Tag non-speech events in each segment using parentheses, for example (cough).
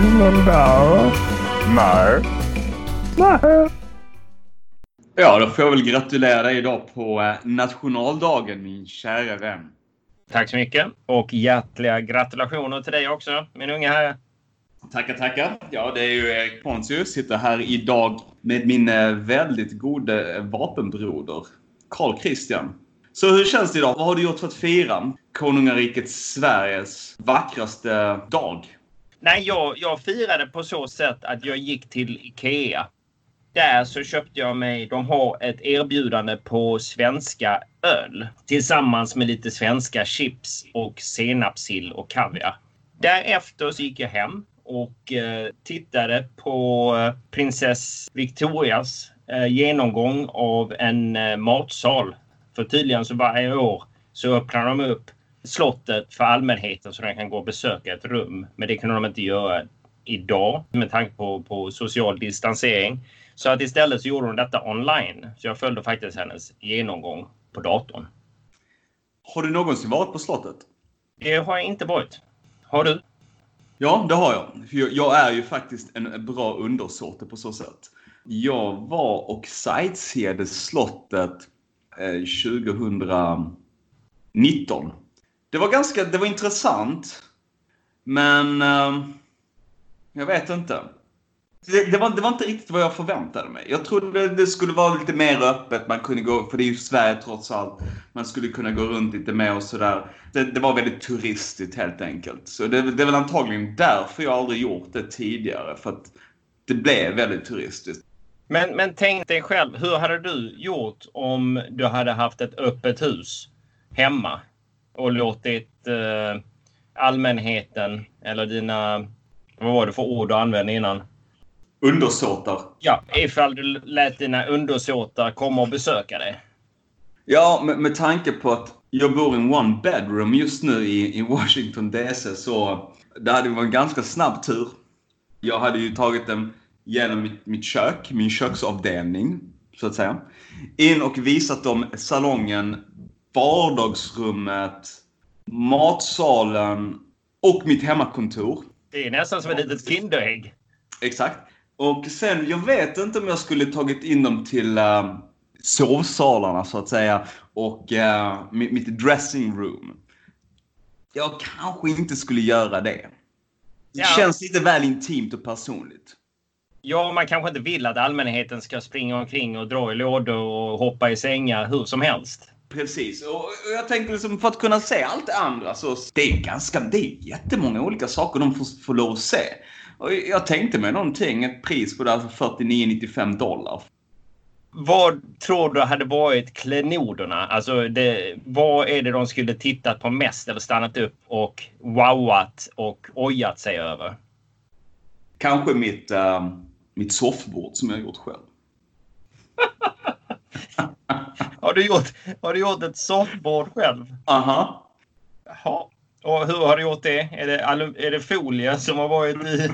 bilden där? Nej. Nej. Ja, då får jag väl gratulera dig idag på eh, nationaldagen, min kära vän. Tack så mycket och hjärtliga gratulationer till dig också, min unga herre. Tackar, tackar. Ja, det är ju Erik Pontius. Sitter här idag med min eh, väldigt gode vapenbroder, Karl Christian. Så hur känns det idag? Vad har du gjort för att fira konungariket Sveriges vackraste dag? Nej, jag, jag firade på så sätt att jag gick till Ikea. Där så köpte jag mig, de har ett erbjudande på svenska öl tillsammans med lite svenska chips och senapssill och kaviar. Därefter så gick jag hem och eh, tittade på eh, prinsess Victorias eh, genomgång av en eh, matsal. För tydligen så varje år så öppnar de upp slottet för allmänheten så de kan gå och besöka ett rum. Men det kunde de inte göra idag med tanke på, på social distansering. Så att istället så gjorde de detta online. Så jag följde faktiskt hennes genomgång på datorn. Har du någonsin varit på slottet? Det har jag inte varit. Har du? Ja, det har jag. Jag är ju faktiskt en bra undersåte på så sätt. Jag var och sightseeade slottet eh, 2019. Det var ganska, det var intressant. Men eh, jag vet inte. Det, det, var, det var inte riktigt vad jag förväntade mig. Jag trodde det skulle vara lite mer öppet. Man kunde gå, för det är ju Sverige trots allt. Man skulle kunna gå runt lite mer och sådär. Det, det var väldigt turistigt helt enkelt. Så det, det är väl antagligen därför jag aldrig gjort det tidigare. För att det blev väldigt turistiskt. Men, men tänk dig själv, hur hade du gjort om du hade haft ett öppet hus hemma och låtit eh, allmänheten eller dina, vad var det för ord du använde innan? Undersåtar. Ja, ifall du lät dina undersåtar komma och besöka dig. Ja, med, med tanke på att jag bor i en one bedroom just nu i, i Washington DC så det hade varit en ganska snabb tur. Jag hade ju tagit dem genom mitt, mitt kök, min köksavdelning, så att säga. In och visat dem salongen, vardagsrummet, matsalen och mitt hemmakontor. Det är nästan som ett litet Kinderägg. Exakt. Och sen, jag vet inte om jag skulle tagit in dem till uh, sovsalarna så att säga och uh, mitt, dressing room. Jag kanske inte skulle göra det. Det Ja. känns lite väl intimt och personligt. Ja, man kanske inte vill att allmänheten ska springa omkring och dra i lådor och hoppa i sängar hur som helst. Precis, och och jag tänkte liksom för att kunna se allt det andra så det är ganska, det är jättemånga olika saker de får, får lov att se. Och jag tänkte mig någonting, ett pris på det här för 49,95 dollar. Vad tror du hade varit klenoderna? Alltså, det, vad är det de skulle tittat på mest eller stannat upp och wowat och ojat sig över? Kanske mitt, uh, mitt soffbord som jag gjort själv. (laughs) (laughs) Har du gjort, har du gjort ett soffbord själv? Aha. Jaha. Och hur har du gjort det? Är det, är det folie som har varit i?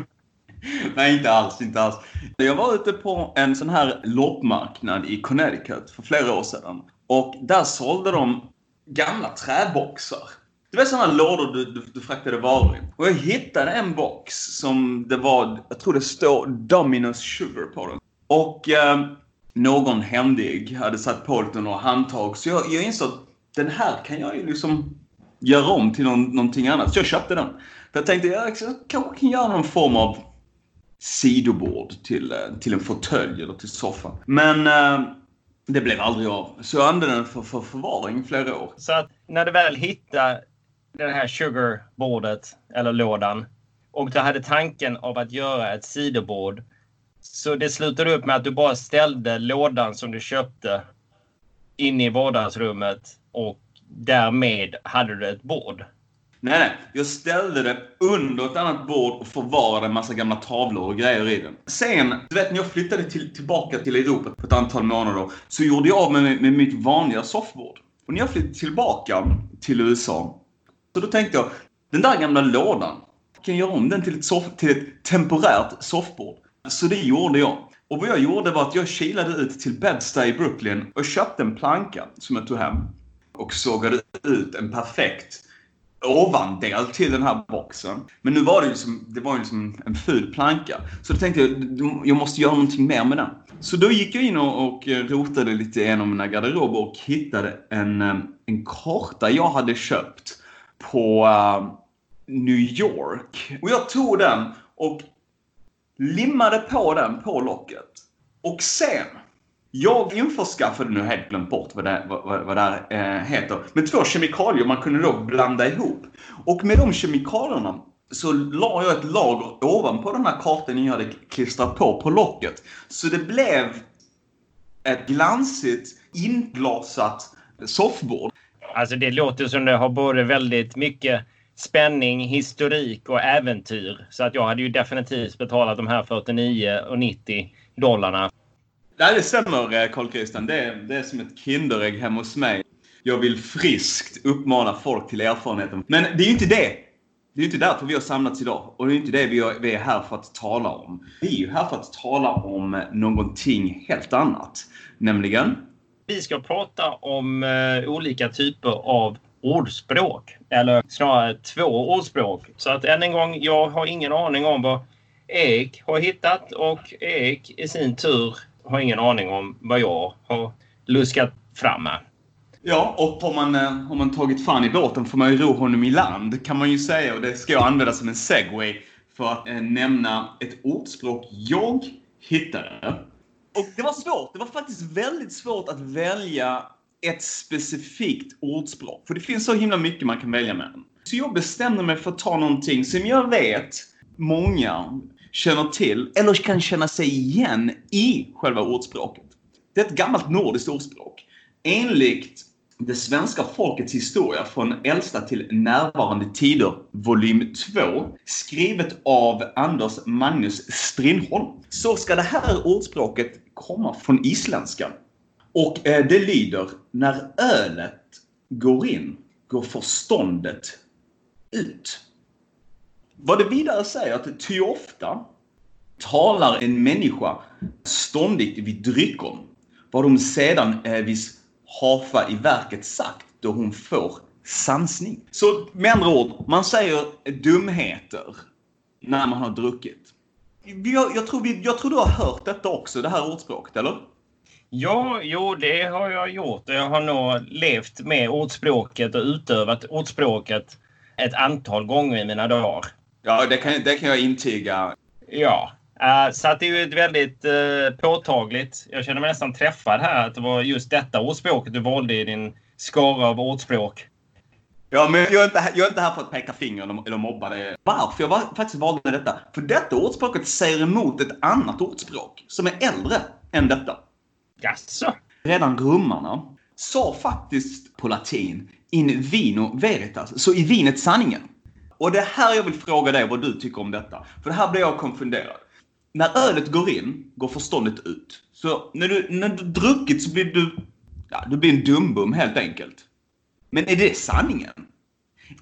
(laughs) Nej, inte alls, inte alls. Jag var ute på en sån här loppmarknad i Connecticut för flera år sedan. Och där sålde de gamla träboxar. Du vet sådana lådor du, du, du fraktade varor i. Och jag hittade en box som det var, jag tror det står Dominus Sugar på den. Och eh, någon händig hade satt på lite några handtag. Så jag, jag insåg att den här kan jag ju liksom göra om till någon, någonting annat. Så jag köpte den. För jag tänkte jag kanske kan göra någon form av sidobord till, eh, till en fåtölj eller till soffan. Men eh, det blev aldrig av. Så jag använde den för, för förvaring i flera år. Så att när du väl hittar det här sugarbordet eller lådan och du hade tanken av att göra ett sidobord. Så det slutade upp med att du bara ställde lådan som du köpte in i vardagsrummet och därmed hade du ett bord. Nej, nej. Jag ställde det under ett annat bord och förvarade en massa gamla tavlor och grejer i den. Sen, du vet när jag flyttade till, tillbaka till Europa på ett antal månader så gjorde jag av med, med mitt vanliga soffbord. Och när jag flyttade tillbaka till USA så då tänkte jag, den där gamla lådan, kan jag göra om den till ett, soff, till ett temporärt soffbord? Så det gjorde jag. Och vad jag gjorde var att jag kilade ut till Bed-Stuy i Brooklyn och köpte en planka som jag tog hem. Och sågade ut en perfekt ovandel till den här boxen. Men nu var det ju som, det var ju liksom en ful planka. Så då tänkte jag, jag måste göra någonting mer med den. Så då gick jag in och, och rotade lite igenom mina garderober och hittade en, eh, en karta jag hade köpt på uh, New York. Och jag tog den och limmade på den på locket. Och sen, jag införskaffade, nu helt glömt bort vad det, vad, vad det här eh, heter, med två kemikalier man kunde då blanda ihop. Och med de kemikalierna så la jag ett lager ovanpå den här kartan jag hade klistrat på på locket. Så det blev ett glansigt inglasat soffbord. Alltså det låter som det har både väldigt mycket spänning, historik och äventyr. Så att jag hade ju definitivt betalat de här 49 och 90 dollarna. Nej, det stämmer eh, Carl Christian. Det, det är som ett Kinderägg hemma hos mig. Jag vill friskt uppmana folk till erfarenheten. Men det är ju inte det. Det är inte därför vi har samlats idag. Och det är inte det vi, har, vi är här för att tala om. Vi är ju här för att tala om någonting helt annat. Nämligen? Vi ska prata om uh, olika typer av ordspråk. Eller snarare två ordspråk. Så att än en gång, jag har ingen aning om vad Erik har hittat och Erik i sin tur har ingen aning om vad jag har luskat fram med. Ja, och har man, eh, har man tagit fan i båten får man ju ro honom i land kan man ju säga. Och det ska jag använda som en segway för att eh, nämna ett ordspråk jag hittade. Och det var svårt. Det var faktiskt väldigt svårt att välja ett specifikt ordspråk. För det finns så himla mycket man kan välja mellan. Så jag bestämde mig för att ta någonting som jag vet många känner till eller kan känna sig igen i själva ordspråket. Det är ett gammalt nordiskt ordspråk. Enligt det svenska folkets historia från äldsta till närvarande tider, volym 2, skrivet av Anders Magnus Strindholm, så ska det här ordspråket komma från isländskan. Och eh, det lyder, när ölet går in, går förståndet ut. Vad det vidare säger att ty ofta talar en människa ståndigt vid drycken, vad de sedan eh, vis hafa i verket sagt då hon får sansning. Så med andra ord, man säger dumheter när man har druckit. Jag, jag, tror vi, jag tror du har hört detta också, det här ordspråket, eller? Ja, jo, det har jag gjort. Jag har nog levt med ordspråket och utövat ordspråket ett antal gånger i mina dagar. Ja, det kan, det kan jag intyga. Ja, uh, så att det är ju ett väldigt uh, påtagligt. Jag känner mig nästan träffad här att det var just detta ordspråket du valde i din skara av ordspråk. Ja, men jag är, inte, jag är inte här för att peka finger eller mobba dig. Varför jag var, faktiskt valde detta? För detta ordspråket säger emot ett annat ordspråk som är äldre än detta. Jaså? Redan romarna sa faktiskt på latin in vino veritas, så i vinet sanningen. Och det är här jag vill fråga dig vad du tycker om detta. För det här blir jag konfunderad. När ölet går in, går förståndet ut. Så när du, när du druckit så blir du, ja, du blir en dumbum helt enkelt. Men är det sanningen?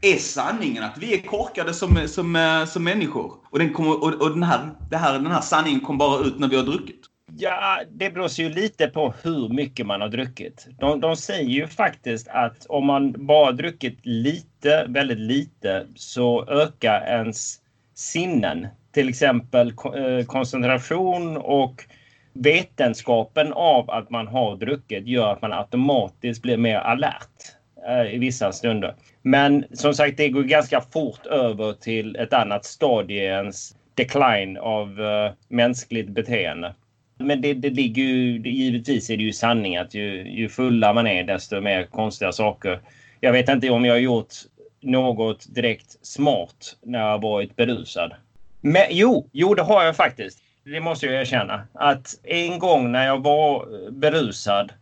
Är sanningen att vi är korkade som, som, eh, som människor? Och, den, kommer, och, och den, här, det här, den här sanningen kommer bara ut när vi har druckit? Ja, det beror ju lite på hur mycket man har druckit. De, de säger ju faktiskt att om man bara druckit lite, väldigt lite, så ökar ens sinnen. Till exempel eh, koncentration och vetenskapen av att man har druckit gör att man automatiskt blir mer alert eh, i vissa stunder. Men som sagt, det går ganska fort över till ett annat stadie i ens decline av eh, mänskligt beteende. Men det, det ligger ju, givetvis är det ju sanning att ju, ju fulla man är desto mer konstiga saker. Jag vet inte om jag har gjort något direkt smart när jag har varit berusad. Men jo, jo det har jag faktiskt. Det måste jag erkänna. Att en gång när jag var berusad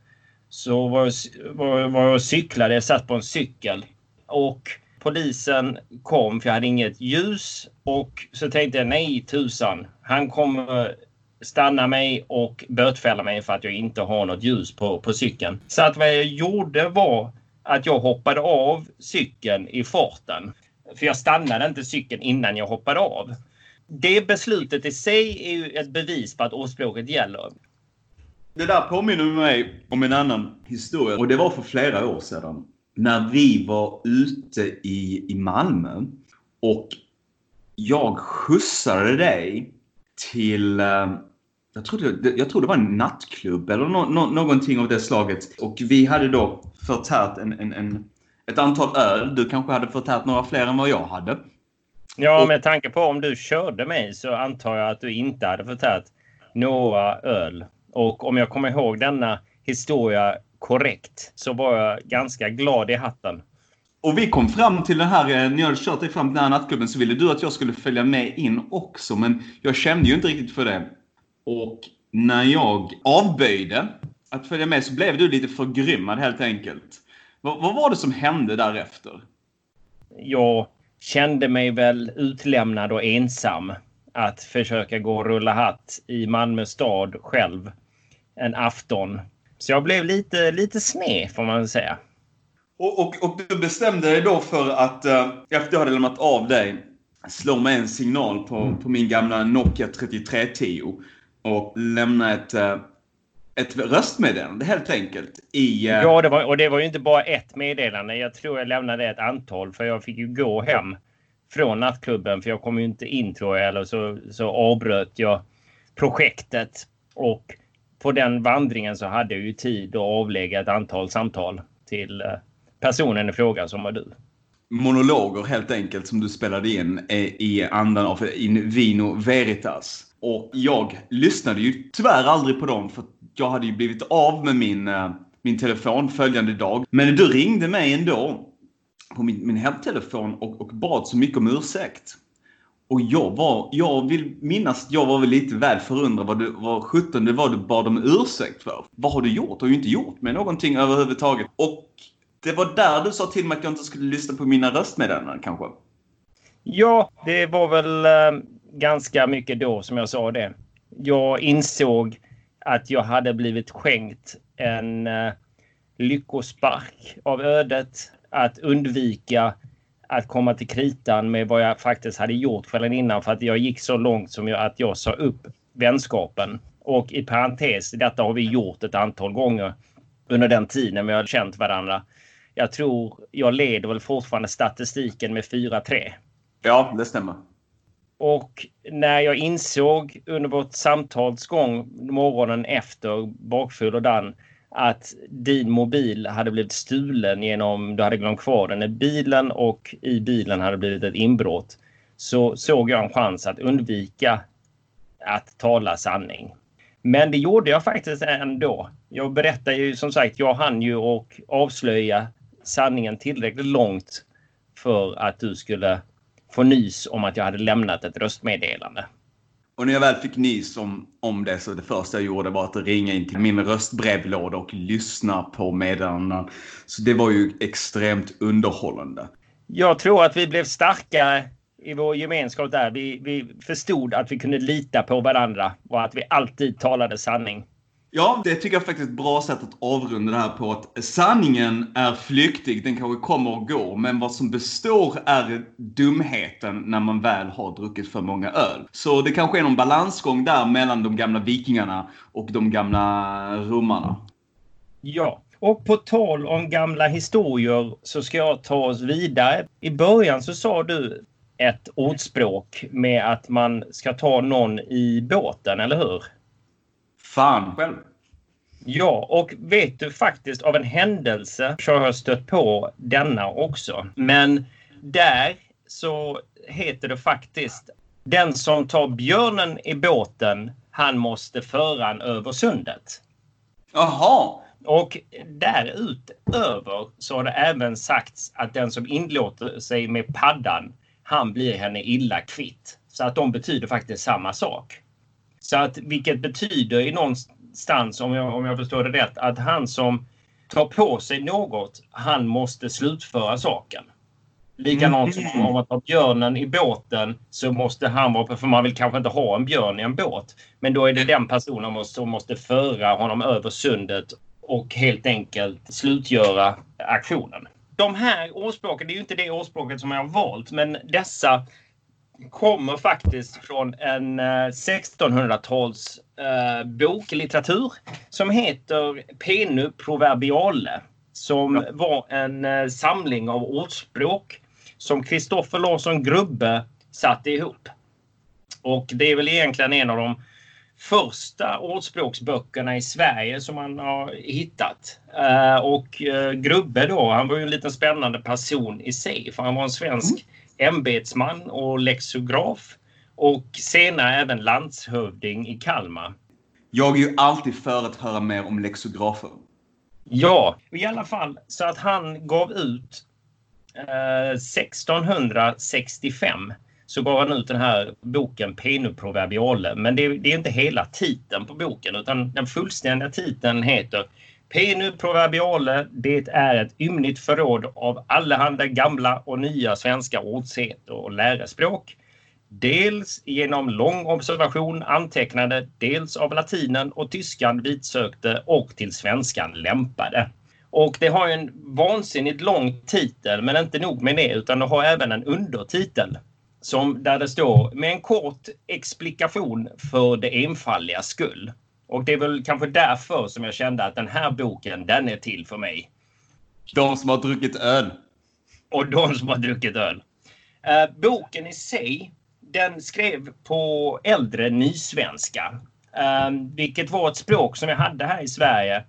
så var jag, var, var jag cyklade. Jag satt på en cykel. Och polisen kom för jag hade inget ljus. Och så tänkte jag nej tusan. Han kommer stanna mig och bötfälla mig för att jag inte har något ljus på, på cykeln. Så att vad jag gjorde var att jag hoppade av cykeln i farten. För jag stannade inte cykeln innan jag hoppade av. Det beslutet i sig är ju ett bevis på att ordspråket gäller. Det där påminner mig om en annan historia och det var för flera år sedan. när vi var ute i, i Malmö och jag skjutsade dig till eh, jag tror, det, jag tror det var en nattklubb eller no, no, någonting av det slaget. Och vi hade då förtärt en, en, en, ett antal öl. Du kanske hade förtärt några fler än vad jag hade. Ja, med tanke på om du körde mig så antar jag att du inte hade förtärt några öl. Och om jag kommer ihåg denna historia korrekt så var jag ganska glad i hatten. Och vi kom fram till den här, eh, när jag hade kört dig fram till den här nattklubben så ville du att jag skulle följa med in också. Men jag kände ju inte riktigt för det. Och när jag avböjde att följa med så blev du lite förgrymmad helt enkelt. Vad, vad var det som hände därefter? Jag kände mig väl utlämnad och ensam att försöka gå och rulla hatt i Malmö stad själv en afton. Så jag blev lite, lite sned får man säga. Och, och, och du bestämde dig då för att uh, efter jag hade lämnat av dig slå mig en signal på, på min gamla Nokia 3310 och lämna ett, uh, ett röstmeddelande helt enkelt. I, uh... Ja, det var, och det var ju inte bara ett meddelande. Jag tror jag lämnade ett antal för jag fick ju gå hem från nattklubben för jag kom ju inte in tror jag. Eller så, så avbröt jag projektet. Och på den vandringen så hade jag ju tid att avlägga ett antal samtal till personen i fråga som var du. Monologer helt enkelt som du spelade in i andan av In Vino Veritas. Och jag lyssnade ju tyvärr aldrig på dem för jag hade ju blivit av med min, eh, min telefon följande dag. Men du ringde mig ändå på min, min hemtelefon och, och bad så mycket om ursäkt. Och jag var, jag vill minnas, jag var väl lite väl förundrad vad, du, vad sjutton det var du bad om ursäkt för. Vad har du gjort? Du har ju inte gjort med någonting överhuvudtaget. Och det var där du sa till mig att jag inte skulle lyssna på mina röstmeddelanden kanske? Ja, det var väl eh, ganska mycket då som jag sa det. Jag insåg att jag hade blivit skänkt en eh, lyckospark av ödet att undvika att komma till kritan med vad jag faktiskt hade gjort kvällen innan för att jag gick så långt som jag, att jag sa upp vänskapen. Och i parentes, detta har vi gjort ett antal gånger under den tiden vi har känt varandra. Jag tror jag leder väl fortfarande statistiken med 4-3. Ja, det stämmer. Och när jag insåg under vårt samtals gång morgonen efter bakfull och dan att din mobil hade blivit stulen genom du hade glömt kvar den i bilen och i bilen hade blivit ett inbrott. Så såg jag en chans att undvika att tala sanning. Men det gjorde jag faktiskt ändå. Jag berättade ju som sagt, jag hann ju och avslöja sanningen tillräckligt långt för att du skulle få nys om att jag hade lämnat ett röstmeddelande. Och när jag väl fick nys om, om det så det första jag gjorde var att ringa in till min röstbrevlåda och lyssna på meddelandena. Så det var ju extremt underhållande. Jag tror att vi blev starka i vår gemenskap där. Vi, vi förstod att vi kunde lita på varandra och att vi alltid talade sanning. Ja, det tycker jag faktiskt är ett bra sätt att avrunda det här på. Att sanningen är flyktig, den kanske kommer och går. Men vad som består är dumheten när man väl har druckit för många öl. Så det kanske är någon balansgång där mellan de gamla vikingarna och de gamla romarna. Ja, och på tal om gamla historier så ska jag ta oss vidare. I början så sa du ett ordspråk med att man ska ta någon i båten, eller hur? Fan själv. Ja, och vet du faktiskt av en händelse så har jag stött på denna också. Men där så heter det faktiskt den som tar björnen i båten, han måste föra han över sundet. Jaha! Och därutöver så har det även sagts att den som inlåter sig med paddan, han blir henne illa kvitt. Så att de betyder faktiskt samma sak. Så att vilket betyder i någonstans, om jag, om jag förstår det rätt, att han som tar på sig något, han måste slutföra saken. Likadant mm. som om man tar björnen i båten så måste han vara, för man vill kanske inte ha en björn i en båt. Men då är det den personen som måste föra honom över sundet och helt enkelt slutgöra aktionen. De här ordspråken, det är ju inte det ordspråket som jag har valt, men dessa kommer faktiskt från en 1600-tals eh, eh, boklitteratur som heter Penu Proverbiale. som Ja. var en eh, samling av ordspråk som Kristoffer Larsson Grubbe satte ihop. Och det är väl egentligen en av de första ordspråksböckerna i Sverige som man har hittat. Och Grubbe då, han var ju en liten spännande person i sig för han var en svensk ämbetsman och lexograf och senare även landshövding i Kalmar. Jag är ju alltid för att höra mer om lexografer. Ja, i alla fall så att han gav ut eh, 1665 så gav han ut den här boken Penu Proverbiale. Men det, det är inte hela titeln på boken utan den fullständiga titeln heter Penu Proverbiale, det är ett ymnigt förråd av allehanda gamla och nya svenska ordseder och lärespråk. Dels genom lång observation antecknade, dels av latinen och tyskan vitsökte och till svenskan lämpade. Och det har en vansinnigt lång titel, men inte nog med det, utan det har även en undertitel. Som där det står med en kort explikation för det enfaldiga skull. Och det är väl kanske därför som jag kände att den här boken, den är till för mig. De som har druckit öl. Och de som har druckit öl. Eh, boken i sig, den skrev på äldre nysvenska. Eh, vilket var ett språk som jag hade här i Sverige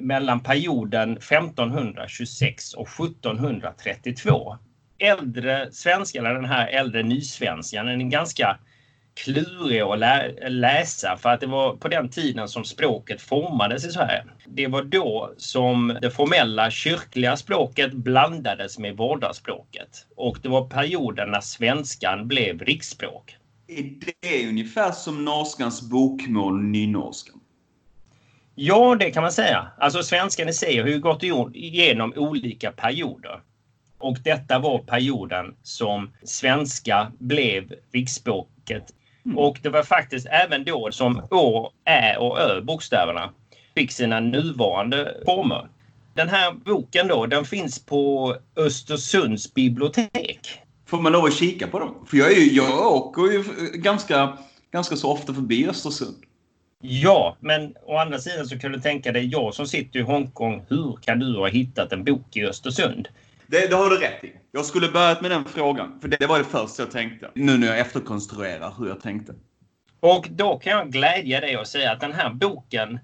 mellan perioden 1526 och 1732. Äldre svenska, eller den här äldre nysvenskan, är ganska klurig att lä läsa för att det var på den tiden som språket formades i Sverige. Det var då som det formella kyrkliga språket blandades med vardagsspråket. Och det var perioden när svenskan blev riksspråk. Är det ungefär som norskans bokmål nynorskan? Ja, det kan man säga. Alltså svenskan i sig har ju gått igenom olika perioder. Och detta var perioden som svenska blev riksspråket. Mm. Och det var faktiskt även då som Å, Ä och Ö bokstäverna fick sina nuvarande former. Den här boken då, den finns på Östersunds bibliotek. Får man lov att kika på dem? För jag, är ju, jag åker ju ganska, ganska så ofta förbi Östersund. Ja, men å andra sidan så kan du tänka dig, jag som sitter i Hongkong, hur kan du ha hittat en bok i Östersund? Det, det har du rätt i. Jag skulle börjat med den frågan. För det, det var det första jag tänkte. Nu när jag efterkonstruerar hur jag tänkte. Och då kan jag glädja dig och säga att den här boken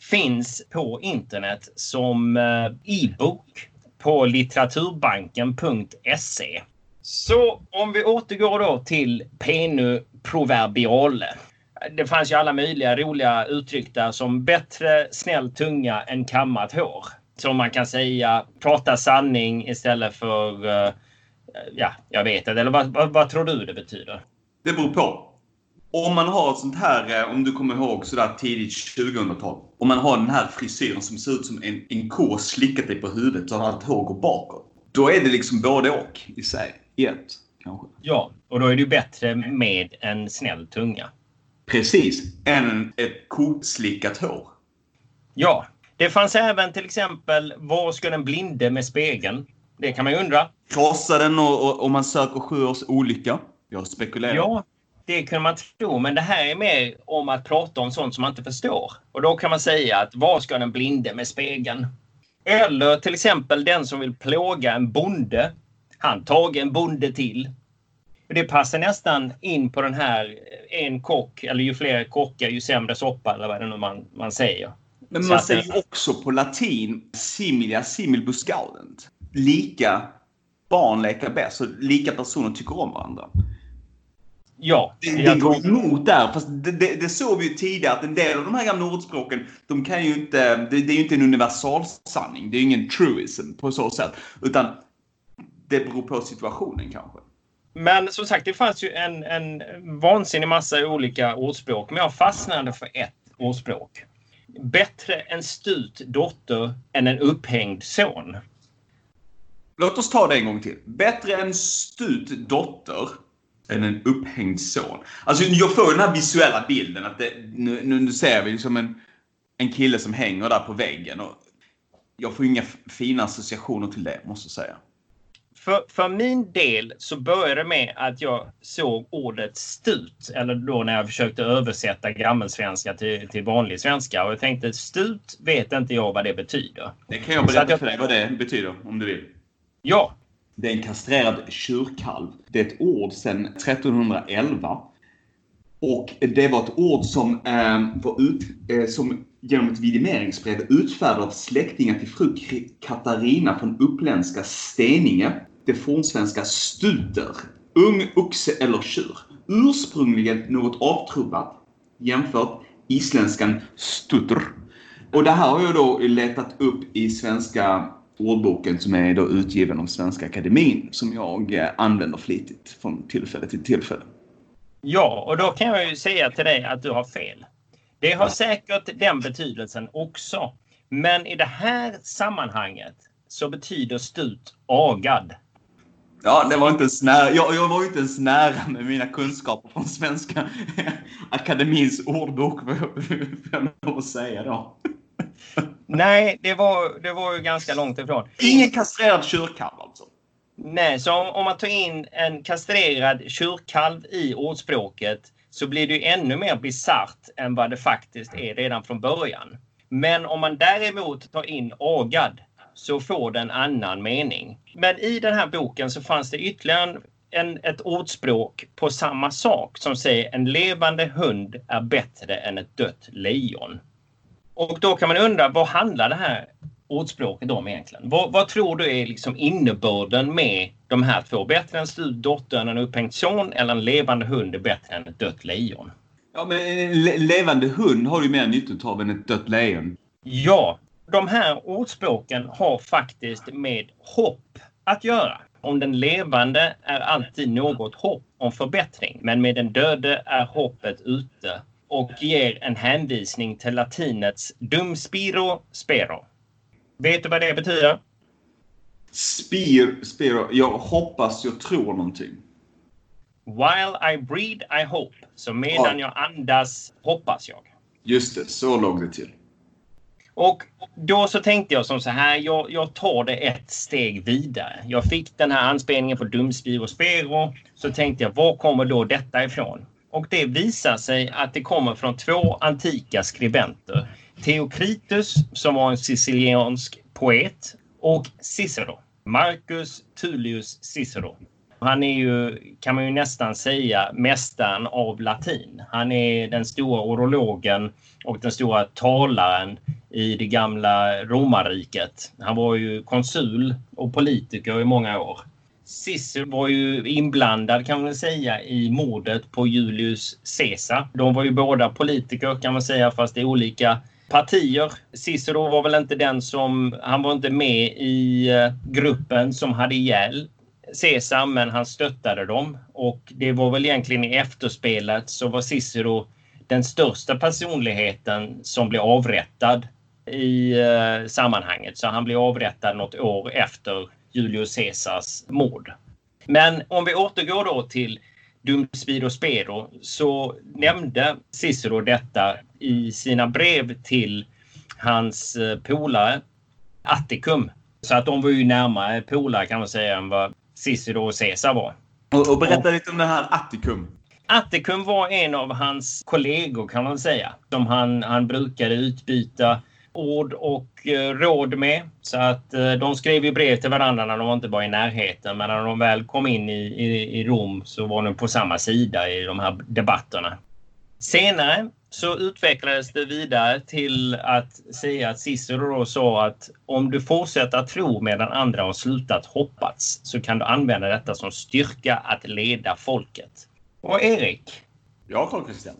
finns på internet som eh, e-bok på litteraturbanken.se. Så om vi återgår då till Penu Proverbiale. Det fanns ju alla möjliga roliga uttryck där som bättre snäll tunga än kammat hår. Som man kan säga prata sanning istället för eh, ja, jag vet inte. Eller vad, vad, vad tror du det betyder? Det beror på. Om man har ett sånt här, eh, om du kommer ihåg sådär tidigt 2000-tal. Om man har den här frisyren som ser ut som en, en ko slickat dig på huvudet så att allt hår går bakåt. Då är det liksom både och i sig. I ett, kanske. Ja, och då är det ju bättre med en snäll tunga. Precis. Än ett koslickat hår. Ja, det fanns även till exempel Var ska den blinde med spegeln? Det kan man ju undra. Krossa den och, och, och man söker sju års olycka. Jag spekulerar. Ja, det kunde man tro, men det här är mer om att prata om sånt som man inte förstår. Och då kan man säga att Var ska den blinde med spegeln? Eller till exempel den som vill plåga en bonde. Han tag en bonde till. Det passar nästan in på den här en kock, eller ju fler kockar ju sämre soppa eller vad det nu man, man säger. Men Så man säger ju också på latin similia similibus gaudent. Lika barn lekar bäst och lika personer tycker om varandra. Ja, Det, det går tror- emot där. Fast det, det, det såg vi ju tidigare att en del av de här gamla ordspråken, de kan ju inte, det, det är ju inte en universalsanning. Det är ju ingen truism på så sätt. Utan det beror på situationen kanske. Men som sagt, det fanns ju en, en vansinnig massa olika ordspråk. Men jag fastnade för ett ordspråk. Bättre en stut dotter än en upphängd son. Låt oss ta det en gång till. Bättre en stut dotter än en upphängd son. Alltså jag får den här visuella bilden att det, nu, nu, ser vi liksom en, en kille som hänger där på väggen. Och jag får inga fina associationer till det, måste jag säga. För, för min del så började det med att jag såg ordet stut, eller då när jag försökte översätta gammelsvenska till, till vanlig svenska. Och jag tänkte stut vet inte jag vad det betyder. Det kan jag berätta jag... för dig vad det betyder om du vill. Ja. Det är en kastrerad tjurkalv. Det är ett ord sedan 1311. Och det var ett ord som eh, var ut, eh, som genom ett vidimeringsbrev utfärdat av släktingar till fru Katarina från uppländska Steninge, det fornsvenska stuter, ung oxe eller tjur. Ursprungligen något avtrubbat jämfört isländskan stutter. Och det här har jag då letat upp i svenska ordboken som är då utgiven av Svenska Akademin som jag eh, använder flitigt från tillfälle till tillfälle. Ja, och då kan jag ju säga till dig att du har fel. Det har säkert den betydelsen också. Men i det här sammanhanget så betyder stut agad. Ja, det var inte ens nära. Jag, jag var inte ens nära med mina kunskaper från Svenska (laughs) Akademins ordbok, får jag säga då. (laughs) Nej, det var, det var ju ganska långt ifrån. Ingen kastrerad tjurkalv alltså? Nej, så om, om man tar in en kastrerad tjurkalv i ordspråket så blir det ju ännu mer bisarrt än vad det faktiskt är redan från början. Men om man däremot tar in agad så får det en annan mening. Men i den här boken så fanns det ytterligare en, ett ordspråk på samma sak som säger en levande hund är bättre än ett dött lejon. Och då kan man undra vad handlar det här ordspråket om egentligen? Vad, vad, tror du är liksom innebörden med de här två? Bättre en styrd dotter än en upphängd son eller en levande hund är bättre än ett dött lejon? Ja, men en levande hund har ju mer nytta av än ett dött lejon. Ja, de här ordspråken har faktiskt med hopp att göra. Om den levande är alltid något hopp om förbättring, men med den döde är hoppet ute och ger en hänvisning till latinets dum spiro spero, Vet du vad det betyder? Spir, spiro. Jag hoppas, jag tror någonting. While I breathe I hope. Så medan ja. jag andas hoppas jag. Just det, så låg det till. Och då så tänkte jag som så här, jag, jag tar det ett steg vidare. Jag fick den här anspelningen på dumspir och spero. Så tänkte jag, var kommer då detta ifrån? Och det visar sig att det kommer från två antika skribenter. Theokritus som var en siciliansk poet och Cicero. Marcus Tullius Cicero. Han är ju, kan man ju nästan säga, mästaren av latin. Han är den stora orologen och den stora talaren i det gamla romarriket. Han var ju konsul och politiker i många år. Cicero var ju inblandad kan man säga i mordet på Julius Caesar. De var ju båda politiker kan man säga fast i olika partier. Cicero var väl inte den som... Han var inte med i eh, gruppen som hade ihjäl Caesar, men han stöttade dem. Och det var väl egentligen i efterspelet så var Cicero den största personligheten som blev avrättad i eh, sammanhanget. Så han blev avrättad något år efter Julius Caesars mord. Men om vi återgår då till Dum Spido Spero så nämnde Cicero detta i sina brev till hans eh, polare Atticum. Så att de var ju närmare polare kan man säga än vad Cicero och Caesar var. Och, och berätta lite om det här Atticum. Atticum var en av hans kollegor kan man säga. Som han, han brukade utbyta ord och eh, råd med. Så att eh, de skrev ju brev till varandra när de inte var i närheten. Men när de väl kom in i, i, i Rom så var de på samma sida i de här debatterna. Senare så utvecklades det vidare till att säga att Cicero då sa att om du fortsätter att tro medan andra har slutat hoppats så kan du använda detta som styrka att leda folket. Och Erik? Ja, Carl Christian.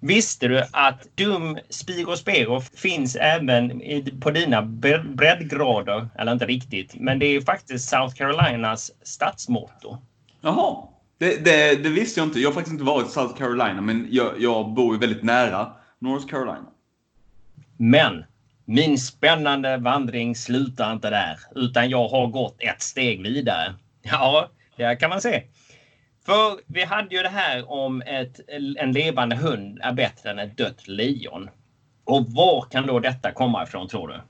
Visste du att dum Spiro Spero finns även på dina breddgrader? Eller inte riktigt, men det är faktiskt South Carolinas stadsmotto. Jaha. Det, det, det, visste jag inte. Jag har faktiskt inte varit i South Carolina, men jag, jag bor ju väldigt nära North Carolina. Men min spännande vandring slutar inte där, utan jag har gått ett steg vidare. (laughs) Ja, det kan man se. För vi hade ju det här om ett, en levande hund är bättre än ett dött lejon. Och var kan då detta komma ifrån tror du?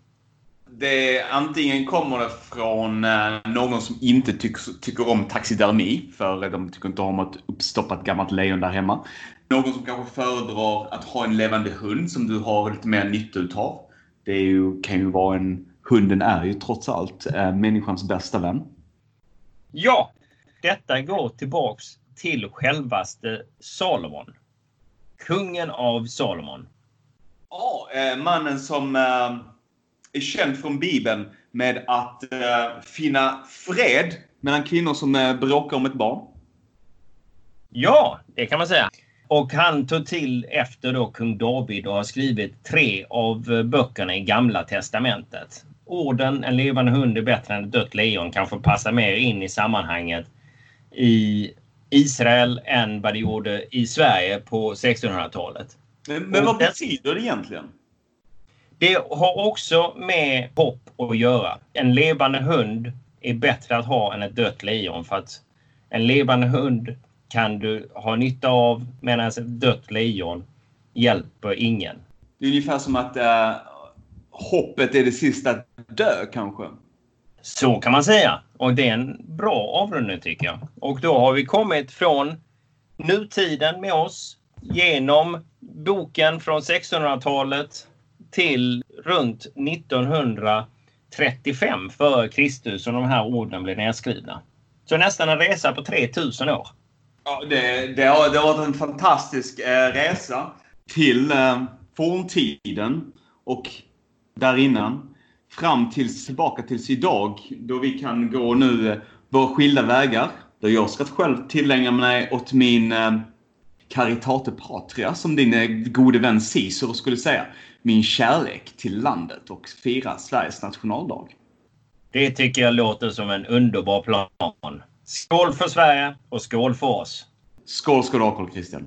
Det, antingen kommer det från eh, någon som inte tycker, tycker om taxidermi, för de tycker inte om ett uppstoppat gammalt lejon där hemma. Någon som kanske föredrar att ha en levande hund som du har lite mer nytta utav. Det är ju, kan ju vara en... Hunden är ju trots allt eh, människans bästa vän. Ja, detta går tillbaks till självaste Salomon. Kungen av Salomon. Ja, eh, mannen som är känd från Bibeln med att eh, finna fred mellan kvinnor som eh, bråkar om ett barn. Ja, det kan man säga. Och han tog till efter då kung David och har skrivit tre av eh, böckerna i Gamla Testamentet. Orden En levande hund är bättre än ett dött lejon kanske passar mer in i sammanhanget i Israel än vad det gjorde i Sverige på 1600-talet. Men, men vad betyder det egentligen? Det har också med hopp att göra. En levande hund är bättre att ha än ett dött lejon för att en levande hund kan du ha nytta av medan ett dött lejon hjälper ingen. Det är ungefär som att uh, hoppet är det sista att dö kanske. Så kan man säga. Och det är en bra avrundning tycker jag. Och då har vi kommit från nutiden med oss genom boken från 1600-talet till runt 1935 före Kristus som de här orden blev nedskrivna. Så nästan en resa på 3000 år. Ja, det, det, har, det har varit en fantastisk eh, resa till eh, forntiden och där innan fram tills, tillbaka tills idag då vi kan gå nu eh, våra skilda vägar. Då jag ska själv tillägna mig åt min eh, Caritate Patria som din eh, gode vän Cicero skulle säga. Min kärlek till landet och fira Sveriges nationaldag. Det tycker jag låter som en underbar plan. Skål för Sverige och skål för oss! Skål ska du ha Carl Christian!